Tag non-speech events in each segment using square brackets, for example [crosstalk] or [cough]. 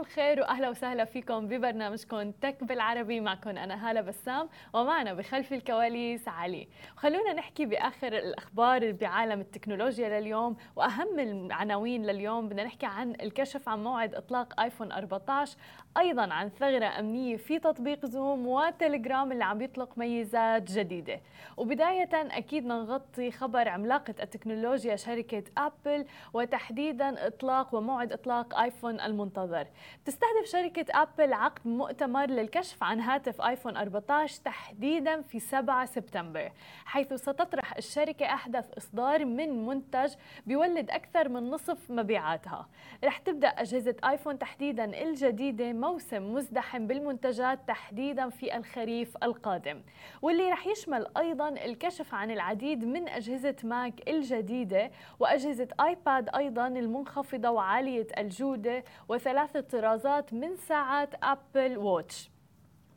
الخير وأهلا وسهلا فيكم ببرنامجكم تك بالعربي معكم أنا هالة بسام ومعنا بخلف الكواليس علي. خلونا نحكي بآخر الأخبار بعالم التكنولوجيا لليوم وأهم العناوين لليوم. بدنا نحكي عن الكشف عن موعد إطلاق آيفون 14 أيضا عن ثغرة أمنية في تطبيق زوم وتليجرام اللي عم يطلق ميزات جديدة. وبداية أكيد نغطي خبر عملاقة التكنولوجيا شركة أبل وتحديدا إطلاق وموعد إطلاق آيفون المنتظر. تستهدف شركة أبل عقد مؤتمر للكشف عن هاتف آيفون 14 تحديدا في 7 سبتمبر حيث ستطرح الشركة أحدث إصدار من منتج بيولد أكثر من نصف مبيعاتها. رح تبدأ أجهزة آيفون تحديدا الجديدة موسم مزدحم بالمنتجات تحديدا في الخريف القادم واللي رح يشمل أيضا الكشف عن العديد من أجهزة ماك الجديدة وأجهزة آيباد أيضا المنخفضة وعالية الجودة وثلاث ثلاث طرازات من ساعات أبل ووتش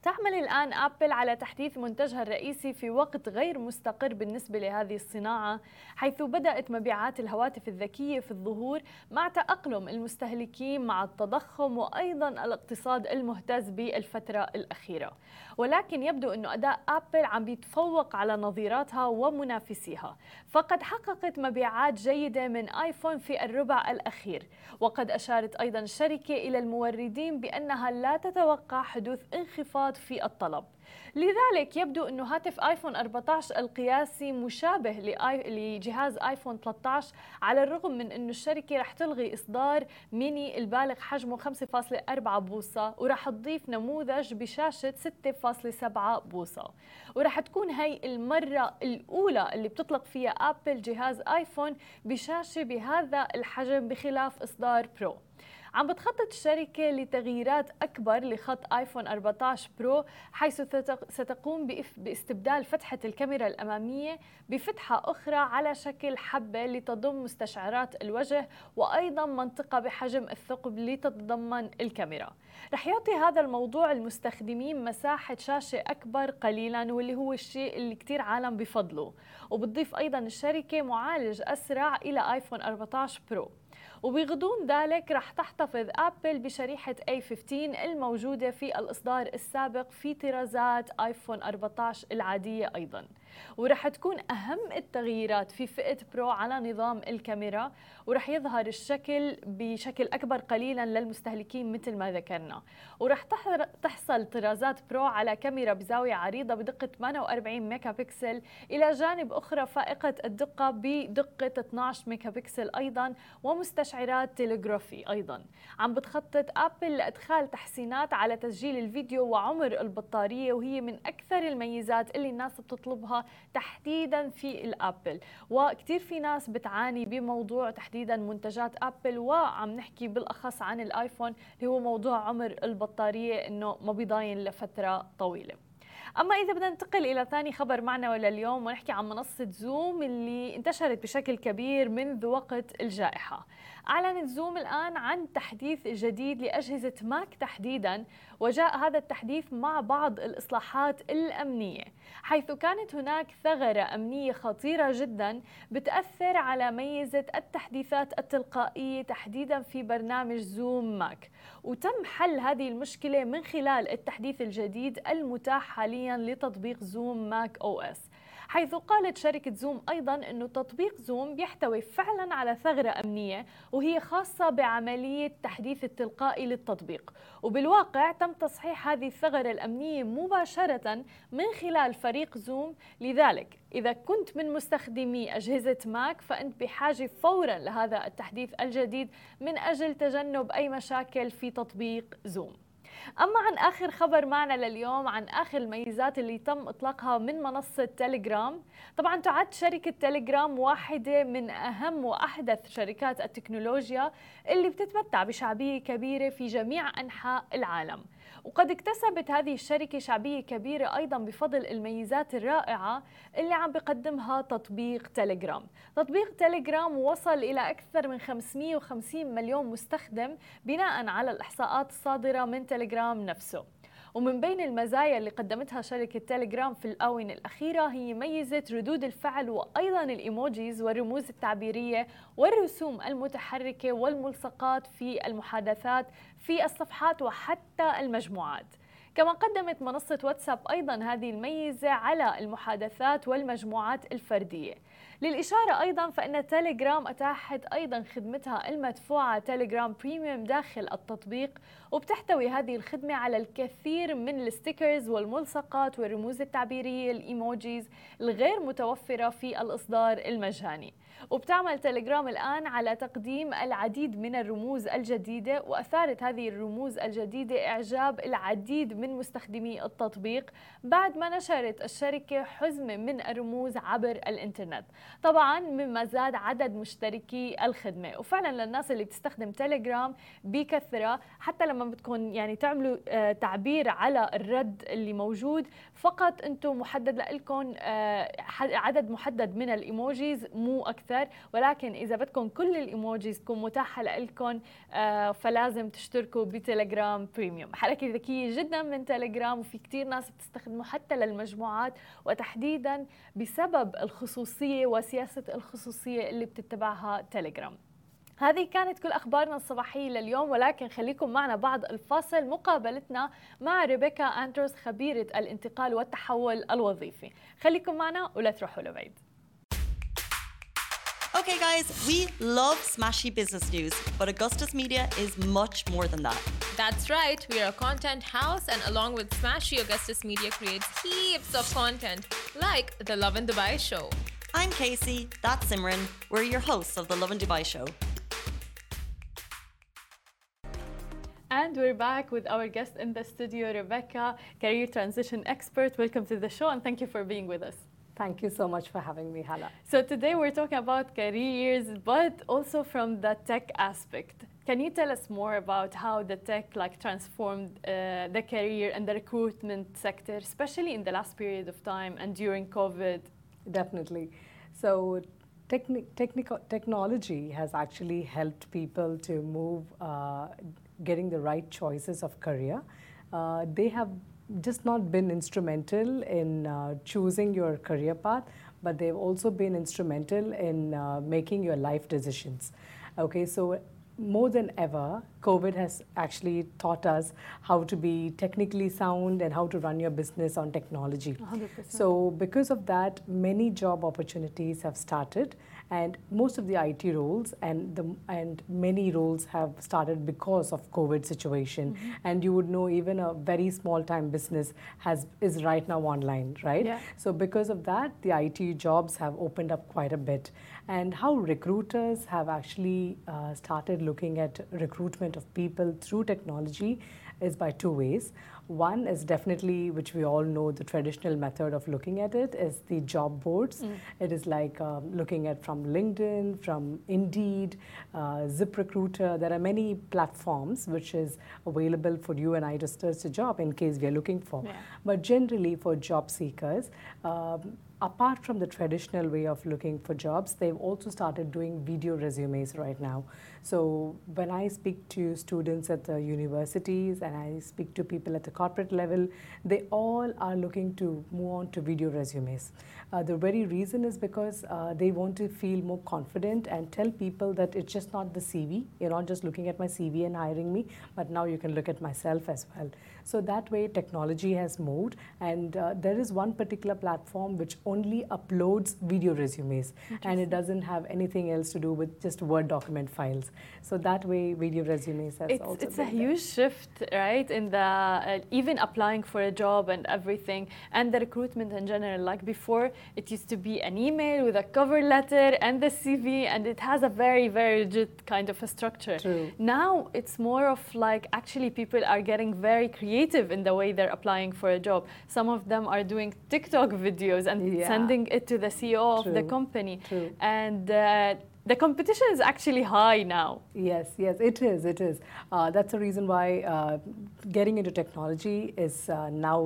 تعمل الآن أبل على تحديث منتجها الرئيسي في وقت غير مستقر بالنسبة لهذه الصناعة حيث بدأت مبيعات الهواتف الذكية في الظهور مع تأقلم المستهلكين مع التضخم وأيضا الاقتصاد المهتز بالفترة الأخيرة. ولكن يبدو أن أداء أبل عم بيتفوق على نظيراتها ومنافسيها. فقد حققت مبيعات جيدة من آيفون في الربع الأخير. وقد أشارت أيضا الشركة إلى الموردين بأنها لا تتوقع حدوث انخفاض في الطلب. لذلك يبدو أنه هاتف آيفون 14 القياسي مشابه لجهاز آيفون 13 على الرغم من أنه الشركة رح تلغي إصدار ميني البالغ حجمه 5.4 بوصة ورح تضيف نموذج بشاشة 6.7 بوصة. ورح تكون هي المرة الأولى اللي بتطلق فيها أبل جهاز آيفون بشاشة بهذا الحجم بخلاف إصدار برو. عم بتخطط الشركة لتغييرات أكبر لخط آيفون 14 برو حيث ستقوم باستبدال فتحة الكاميرا الأمامية بفتحة أخرى على شكل حبة لتضم مستشعرات الوجه وأيضا منطقة بحجم الثقب لتتضمن الكاميرا. رح يعطي هذا الموضوع المستخدمين مساحة شاشة أكبر قليلا واللي هو الشيء اللي كتير عالم بفضله. وبتضيف أيضا الشركة معالج أسرع إلى آيفون 14 برو. وبغضون ذلك رح تحتفظ أبل بشريحة A15 الموجودة في الإصدار السابق في طرازات آيفون 14 العادية أيضاً. ورح تكون أهم التغييرات في فئة برو على نظام الكاميرا ورح يظهر الشكل بشكل أكبر قليلا للمستهلكين مثل ما ذكرنا. ورح تحصل طرازات برو على كاميرا بزاوية عريضة بدقة 48 ميجا بكسل إلى جانب أخرى فائقة الدقة بدقة 12 ميجا بكسل أيضا ومستشعرات تلغرافي أيضا. عم بتخطط أبل لإدخال تحسينات على تسجيل الفيديو وعمر البطارية وهي من أكثر الميزات اللي الناس بتطلبها تحديدا في الأبل. وكثير في ناس بتعاني بموضوع تحديدا منتجات أبل وعم نحكي بالأخص عن الآيفون اللي هو موضوع عمر البطارية إنه ما بيضاين لفترة طويلة. أما إذا بدنا ننتقل إلى ثاني خبر معنا ولليوم ونحكي عن منصة زوم اللي انتشرت بشكل كبير منذ وقت الجائحة. أعلنت زوم الآن عن تحديث جديد لأجهزة ماك تحديدا وجاء هذا التحديث مع بعض الإصلاحات الأمنية حيث كانت هناك ثغرة أمنية خطيرة جدا بتأثر على ميزة التحديثات التلقائية تحديدا في برنامج زوم ماك وتم حل هذه المشكلة من خلال التحديث الجديد المتاح حاليا لتطبيق زوم ماك أو إس حيث قالت شركة زوم أيضا أنه تطبيق زوم بيحتوي فعلا على ثغرة أمنية وهي خاصة بعملية تحديث التلقائي للتطبيق. وبالواقع تم تصحيح هذه الثغرة الأمنية مباشرة من خلال فريق زوم. لذلك إذا كنت من مستخدمي أجهزة ماك فأنت بحاجة فورا لهذا التحديث الجديد من أجل تجنب أي مشاكل في تطبيق زوم. أما عن آخر خبر معنا لليوم عن آخر الميزات اللي تم إطلاقها من منصة تيليجرام طبعا تعد شركة تيليجرام واحدة من أهم وأحدث شركات التكنولوجيا اللي بتتمتع بشعبية كبيرة في جميع أنحاء العالم. وقد اكتسبت هذه الشركة شعبية كبيرة أيضا بفضل الميزات الرائعة اللي عم بقدمها تطبيق تيليجرام. تطبيق تيليجرام وصل إلى أكثر من 550 مليون مستخدم بناء على الإحصاءات الصادرة من تيليجرام نفسه. ومن بين المزايا اللي قدمتها شركة تيليجرام في الآونة الأخيرة هي ميزة ردود الفعل وأيضا الإيموجيز والرموز التعبيرية والرسوم المتحركة والملصقات في المحادثات في الصفحات وحتى المجموعات. كما قدمت منصة واتساب أيضا هذه الميزة على المحادثات والمجموعات الفردية. للإشارة أيضا فإن تيليجرام أتاحت أيضا خدمتها المدفوعة. تيليجرام بريميوم داخل التطبيق وبتحتوي هذه الخدمة على الكثير من الستيكرز والملصقات والرموز التعبيرية الإيموجيز الغير متوفرة في الإصدار المجاني. وبتعمل تليجرام الآن على تقديم العديد من الرموز الجديدة وأثارت هذه الرموز الجديدة إعجاب العديد من مستخدمي التطبيق بعد ما نشرت الشركة حزمة من الرموز عبر الإنترنت. طبعا مما زاد عدد مشتركي الخدمة. وفعلا للناس اللي بتستخدم تليجرام بكثرة حتى لما بدكم يعني تعملوا آه، تعبير على الرد اللي موجود فقط أنتم محدد لكم آه، عدد محدد من الإيموجيز مو أكثر. ولكن إذا بدكم كل الإيموجيز تكون متاحة لكم آه، فلازم تشتركوا بتليجرام بريميوم حركة ذكية جدا من تليجرام وفي كثير ناس بتستخدمه حتى للمجموعات. وتحديدا بسبب الخصوصية وسياسه الخصوصيه اللي بتتبعها تليجرام هذه كانت كل أخبارنا الصباحية لليوم ولكن خليكم معنا بعد الفاصل مقابلتنا مع ريبيكا أندروس خبيرة الانتقال والتحول الوظيفي خليكم معنا ولا تروحوا لبعيد Okay, guys, we love smashy business news, but Augustus Media is much more than that. That's right, we are a content house, and along with Smashy, Augustus Media creates heaps of content, like the Love in Dubai show. I'm Casey, that's Simran. We're your hosts of the Love in Dubai show. And we're back with our guest in the studio, Rebecca, career transition expert. Welcome to the show and thank you for being with us. Thank you so much for having me, Hala. So today we're talking about careers, but also from the tech aspect. Can you tell us more about how the tech like transformed uh, the career and the recruitment sector, especially in the last period of time and during COVID? Definitely. So techni- technical technology has actually helped people to move uh, getting the right choices of career. Uh, they have just not been instrumental in uh, choosing your career path, but they've also been instrumental in uh, making your life decisions. Okay, so more than ever, COVID has actually taught us how to be technically sound and how to run your business on technology. 100%. So, because of that, many job opportunities have started, and most of the IT roles and the and many roles have started because of COVID situation. Mm-hmm. And you would know even a very small time business has is right now online, right? Yeah. So because of that, the IT jobs have opened up quite a bit, and how recruiters have actually uh, started looking at recruitment of people through technology is by two ways. One is definitely, which we all know, the traditional method of looking at it is the job boards. It is like um, looking at from LinkedIn, from Indeed, uh, ZipRecruiter. There are many platforms which is available for you and I to search a job in case we are looking for. Yeah. But generally, for job seekers, um, apart from the traditional way of looking for jobs, they've also started doing video resumes right now. So when I speak to students at the universities and I speak to people at the corporate level, they all are looking to move on to video resumes. Uh, the very reason is because uh, they want to feel more confident and tell people that it's just not the CV. You're not just looking at my CV and hiring me, but now you can look at myself as well. So that way, technology has moved, and uh, there is one particular platform which only uploads video resumes and it doesn't have anything else to do with just Word document files. So that way, video resumes has it's, also it's a there. huge shift, right? In the uh, even applying for a job and everything, and the recruitment in general. Like before, it used to be an email with a cover letter and the CV, and it has a very, very rigid kind of a structure. True. Now it's more of like actually people are getting very creative in the way they're applying for a job. Some of them are doing TikTok videos and Yeah. sending it to the CEO of the company, True. and. Uh, the competition is actually high now. Yes, yes, it is. It is. Uh, that's the reason why uh, getting into technology is uh, now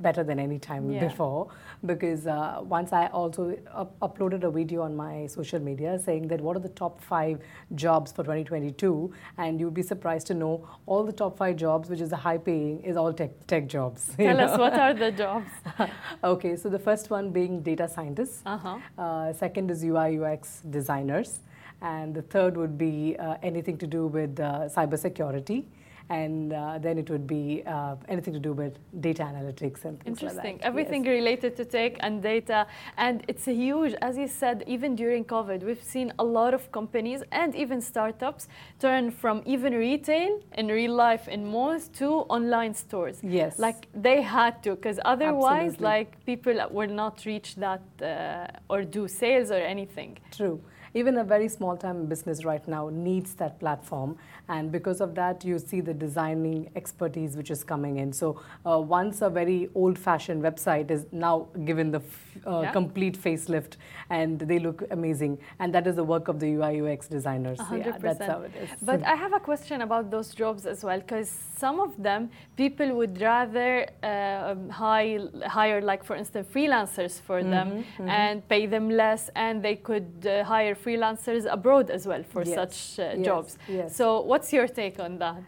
better than any time Yeah. before. Because uh, once I also up- uploaded a video on my social media saying that what are the top five jobs for 2022, and you'd be surprised to know all the top five jobs, which is the high paying, is all tech tech jobs. [laughs] Tell us what are the jobs? [laughs] okay, so the first one being data scientists. Uh-huh. Uh, second is UI UX designers, and the third would be uh, anything to do with uh, cybersecurity, and uh, then it would be uh, anything to do with data analytics and things like Interesting. that. Everything Yes. related to tech and data. And it's a huge, as you said, even during COVID, we've seen a lot of companies and even startups turn from even retail in real life in malls to online stores. Yes. Like they had to, because otherwise, Absolutely. like people will not reach that uh, or do sales or anything. True. Even a very small time business right now needs that platform, and because of that, you see the designing expertise which is coming in. So, uh, once a very old fashioned website is now given the f- uh, Yeah. complete facelift and they look amazing, and that is the work of the UI UX designers. A hundred Yeah, that's how it is. But I [laughs] have a question about those jobs as well, because some of them people would rather uh, um, hire, hire, like for instance, freelancers for them Mm-hmm, and pay them less, and they could uh, hire freelancers abroad as well for Yes, such uh, yes, jobs. yes. So, what's your take on that?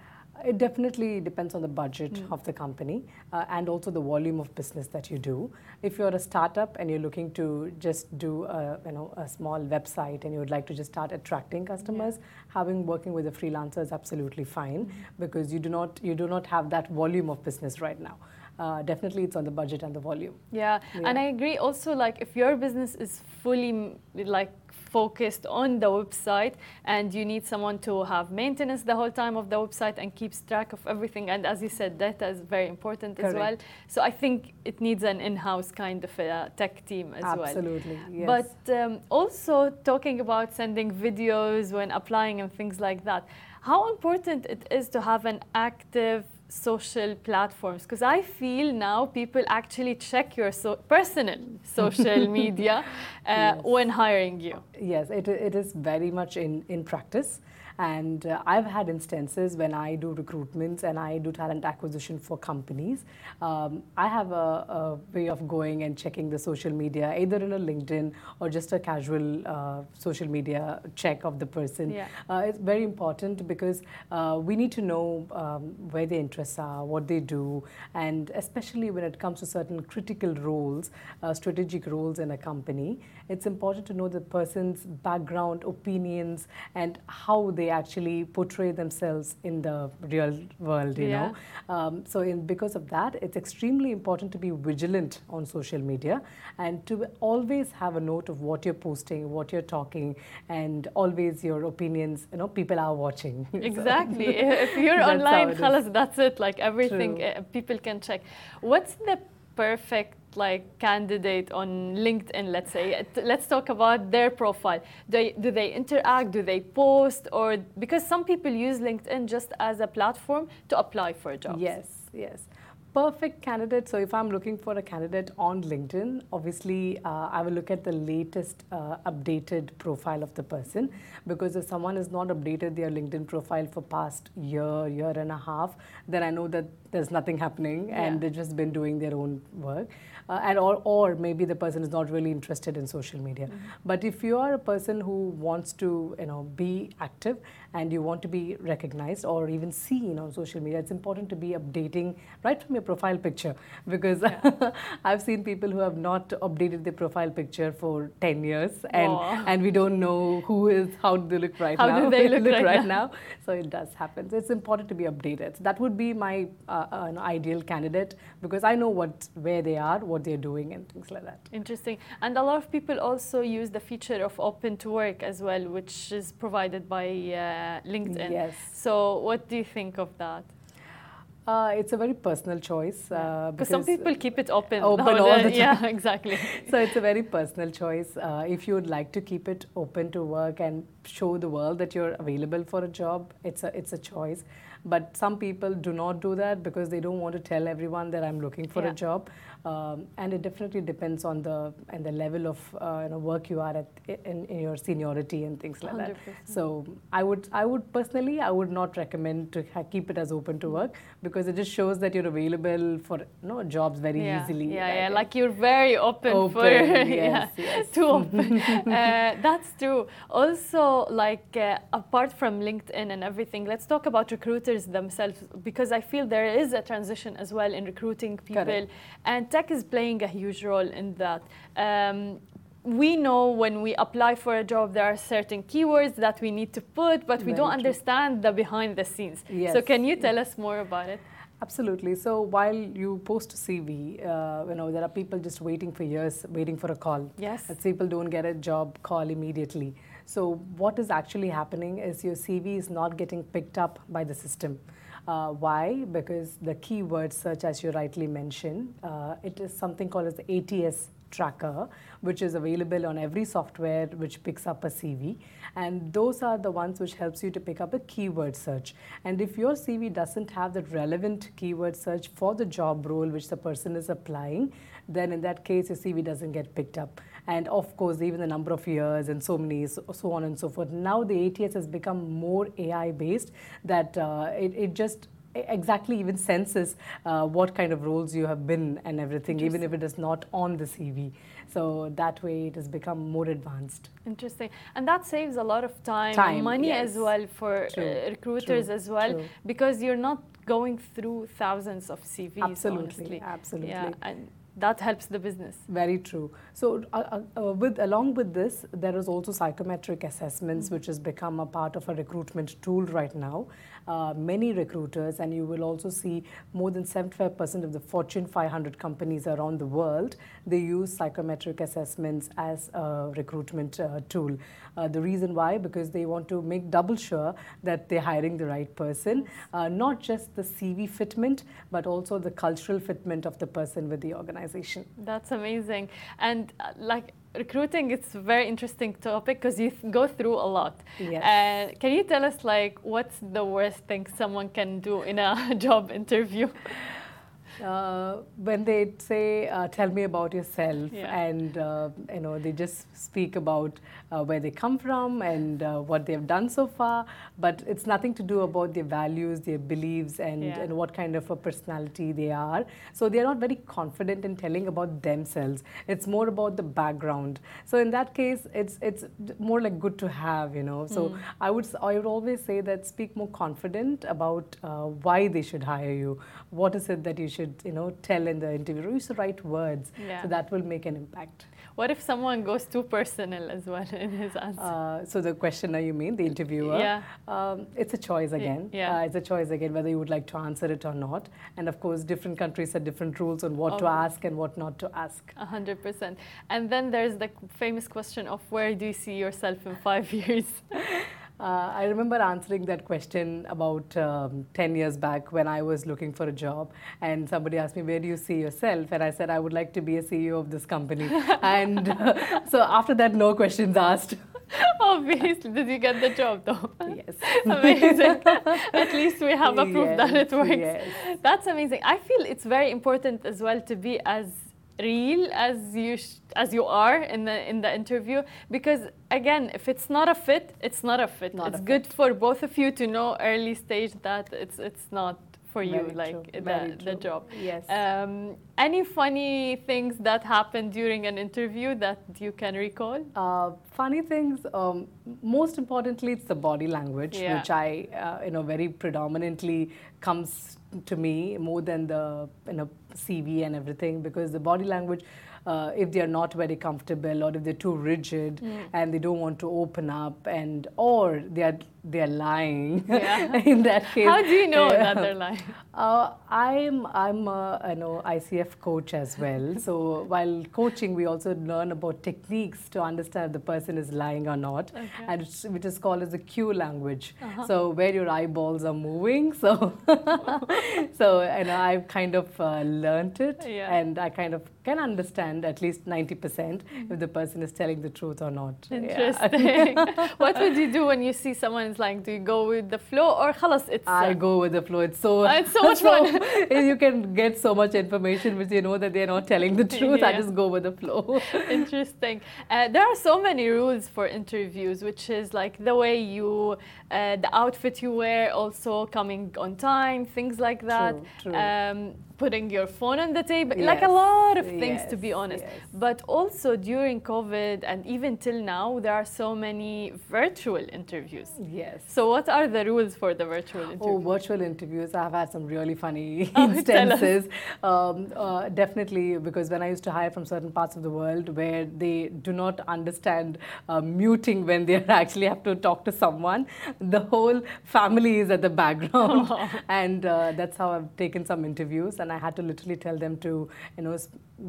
It definitely depends on the budget Mm. of the company uh, and also the volume of business that you do. If you're a startup and you're looking to just do a, you know, a small website and you would like to just start attracting customers, having working with a freelancer is absolutely fine Mm-hmm. because you do not you do not have that volume of business right now. Uh, definitely, it's on the budget and the volume. Yeah. and I agree also like if your business is fully like focused on the website and you need someone to have maintenance the whole time of the website and keeps track of everything and as you said data is very important as well Correct. so I think it needs an in-house kind of a tech team as well Absolutely, yes. but um, also talking about sending videos when applying and things like that, how important it is to have an active social platforms because I feel now people actually check your so personal social [laughs] media uh, Yes. when hiring you. Yes, it, it is very much in, in practice. And uh, I've had instances when I do recruitments and I do talent acquisition for companies. Um, I have a, a way of going and checking the social media, either in a LinkedIn or just a casual uh, social media check of the person. Yeah. Uh, it's very important because uh, we need to know um, where their are, what they do, and especially when it comes to certain critical roles, uh, strategic roles in a company, it's important to know the person's background, opinions, and how they actually portray themselves in the real world, you yeah. know. Um, so, in, because of that, it's extremely important to be vigilant on social media and to always have a note of what you're posting, what you're talking, and always your opinions. You know, people are watching. [laughs] Exactly. so. [laughs] if you're online, that's, that's it. Like everything uh, people can check. What's the perfect like candidate on LinkedIn? Let's say. Uh, Let's talk about their profile. They, do they interact? Do they post? Or because some people use LinkedIn just as a platform to apply for jobs. Yes, yes. Perfect candidate. So if I'm looking for a candidate on LinkedIn, obviously uh, I will look at the latest uh, updated profile of the person because if someone has not updated their LinkedIn profile for past year, year and a half, then I know that there's nothing happening and Yeah. they've just been doing their own work. Uh, and or, or maybe the person is not really interested in social media. But if you are a person who wants to, you know, be active and you want to be recognized or even seen on social media, it's important to be updating right from your profile picture because [laughs] I've seen people who have not updated their profile picture for 10 years and, and we don't know who is, how do they look right How now. do they [laughs] look right now? So it does happen. So it's important to be updated. So that would be my uh, an ideal candidate because I know what where they are, what they're doing, and things like that. Interesting. And a lot of people also use the feature of open to work as well, which is provided by uh, LinkedIn. Yes. So, what do you think of that? Uh, it's a very personal choice uh, Because some people keep it open. Open [laughs] all the Yeah, exactly. [laughs] so it's a very personal choice. Uh, if you would like to keep it open to work and show the world that you're available for a job, it's a it's a choice. But some people do not do that because they don't want to tell everyone that I'm looking for Yeah. a job. Um, and it definitely depends on the and the level of uh, you know, work you are at in, in your seniority and things like that. 100%. So I would I would personally I would not recommend to ha- keep it as open to work because it just shows that you're available for you know, jobs very yeah. easily. Yeah, yeah, like you're very open, for Open, [laughs] yeah, yes, [laughs] yes. too open. uh, that's true. Also, like uh, apart from LinkedIn and everything, let's talk about recruiters themselves because I feel there is a transition as well in recruiting people, Correct. and tech is playing a huge role in that. Um, we know when we apply for a job, there are certain keywords that we need to put, but we Very don't true. understand the behind the scenes. So, can you tell us more about it? Absolutely. So while you post a CV, uh, you know there are people just waiting for years, waiting for a call. Yes. That people don't get a job call immediately. So what is actually happening is your CV is not getting picked up by the system. Uh, why? Because the keyword search, as you rightly mentioned, uh, it is something called as the ATS tracker, which is available on every software which picks up a CV. And those are the ones which helps you to pick up a keyword search. And if your CV doesn't have the relevant keyword search for the job role which the person is applying, then in that case your CV doesn't get picked up. And of course, even the number of years and so many, so, so on and so forth. Now the ATS has become more AI based that uh, it, it just exactly even senses uh, what kind of roles you have been and everything, even if it is not on the CV. So that way it has become more advanced. Interesting. And that saves a lot of time, Time, and money yes. as well for uh, recruiters true, as well true. because you're not going through thousands of CVs. Absolutely, honestly. absolutely. Yeah, and that helps the business. Very true. So, uh, uh, uh, with along with this, there is also psychometric assessments, which has become a part of a recruitment tool right now. Uh, many recruiters, and you will also see more than 75% of the Fortune 500 companies around the world, they use psychometric assessments as a recruitment uh, tool. Uh, the reason why, because they want to make double sure that they're hiring the right person, uh, not just the CV fitment, but also the cultural fitment of the person with the organization. That's amazing. And uh, like recruiting, it's a very interesting topic because you th- go through a lot. Yes. Uh, can you tell us like what's the worst thing someone can do in a [laughs] job interview? Uh, when they say, uh, "Tell me about yourself," Yeah. and uh, you know they just speak about uh, where they come from and uh, what they've done so far, but it's nothing to do about their values, their beliefs, and, Yeah. and what kind of a personality they are. So they are not very confident in telling about themselves. It's more about the background. So in that case, it's it's more like good to have, you know. So I would I would always say that speak more confident about uh, why they should hire you. What is it that you should you know tell in the interview? Use the right words. Yeah. So that will make an impact. What if someone goes too personal as well in his answer? Uh, so the questioner, you mean the interviewer? Yeah. Um, it's a choice again. yeah. Uh, it's a choice again whether you would like to answer it or not. And of course, different countries have different rules on what to Oh. ask and what not to ask. A hundred percent. And then there's the famous question of where do you see yourself in five [laughs] years? Uh, I remember answering that question about um, 10 years back when I was looking for a job. And somebody asked me, Where do you see yourself? And I said, I would like to be a CEO of this company. [laughs] and uh, so after that, no questions asked. [laughs] Obviously, did you get the job though? yes. [laughs] amazing. At least we have a proof that it works. yes. That's amazing. I feel it's very important as well to be as real as you sh- as you are in the in the interview. Because again if it's not a fit it's not a fit. Not it's a good for both of you to know early stage that it's it's not for you Very like true, the, the job Yes. um, Any funny things that happened during an interview that you can recall? Uh, funny things. Um, most importantly, it's the body language, Yeah. which I, uh, you know, very predominantly comes to me more than the you know CV and everything because the body language. Uh, if they are not very comfortable or if they're too rigid and they don't want to open up and or they are they are lying Yeah. [laughs] in that case How do you know uh, that they're lying? uh, I'm I'm a you know ICF coach as well. [laughs] So while coaching, we also learn about techniques to understand if the person is lying or not, and it's, which is called as the cue language. Uh-huh. So where your eyeballs are moving. So [laughs] so and I've kind of uh, learned it, Yeah. and I kind of can understand at least ninety percent if the person is telling the truth or not. Yeah. Interesting. what would you do when you see someone is lying? Do you go with the flow or خلاص it's I uh, go with the flow. It's so Uh, it's so much [laughs] fun. [laughs] you can get so much information which you know that they're not telling the [laughs] truth. I Yeah. just go with the flow. Interesting. Uh, there are so many rules for interviews, which is like the way you, uh, the outfit you wear, also coming on time, things like that. True, true. Um, putting your phone on the table, like a lot of things to be honest. yes. But also during COVID and even till now, there are so many virtual interviews. yes. So what are the rules for the virtual Oh, virtual interviews. I've had some really funny [laughs] Oh, instances. Um, uh, definitely, because when I used to hire from certain parts of the world where they do not understand uh, muting when they [laughs] actually have to talk to someone, the whole family is at the background. [laughs] [laughs] and uh, that's how I've taken some interviews. And I had to literally tell them to, you know,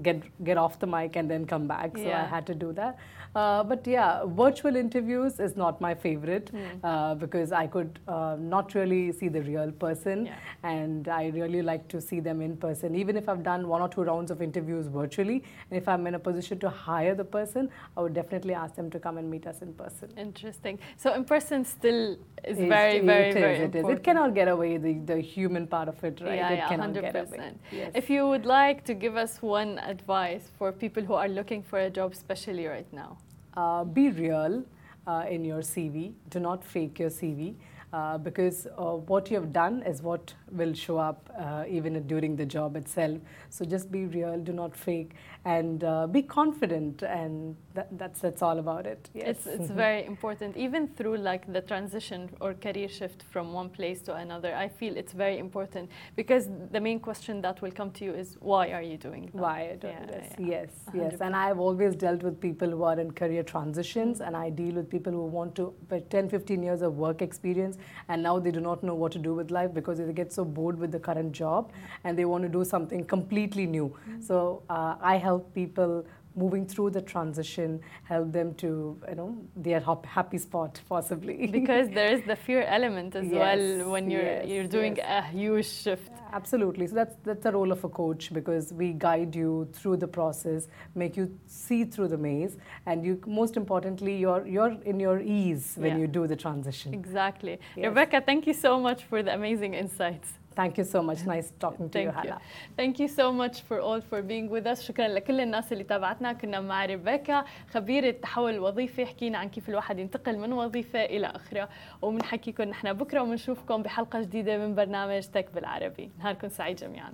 get, get off the mic and then come back. So I had to do that. Uh, but yeah, virtual interviews is not my favorite Hmm. uh, because I could uh, not really see the real person, Yeah. and I really like to see them in person. Even if I've done one or two rounds of interviews virtually, and if I'm in a position to hire the person, I would definitely ask them to come and meet us in person. Interesting. So in person still is It- very, very, it is, very it is. important. It cannot get away the, the human part of it, right? Yeah, it yeah, cannot hundred get away. Yes. If you would like to give us one advice for people who are looking for a job, especially right now. Uh, be real uh, in your CV. Do not fake your CV. Uh, because uh, what you have done is what will show up uh, even during the job itself. So just be real, do not fake, and uh, be confident, and that, that's that's all about it. Yes. It's it's very important, even through like the transition or career shift from one place to another. I feel it's very important because the main question that will come to you is why are you doing that? why I do Yeah, this. yeah. Yes, yes. And I've always dealt with people who are in career transitions, and I deal with people who want to, but 10, 15 years of work experience, and now they do not know what to do with life because they get so bored with the current job and they want to do something completely new. So uh, I help people moving through the transition, help them to, you know, their hap- happy spot possibly. [laughs] Because there is the fear element as Yes, well when you're yes, you're doing yes. a huge shift. Absolutely. So that's that's the role of a coach because we guide you through the process, make you see through the maze, and you most importantly you're you're in your ease when Yeah. you do the transition. Exactly. Rebecca, thank you so much for the amazing insights. Thank you so much. Nice talking to you. Hala. Thank you so much for all for being with us. شكرا لكل الناس اللي تابعتنا كنا مع ريبيكا خبيرة تحول وظيفي حكينا عن كيف الواحد ينتقل من وظيفة إلى أخرى وبنحكيكم نحن بكرة وبنشوفكم بحلقة جديدة من برنامج تك بالعربي نهاركم سعيد جميعاً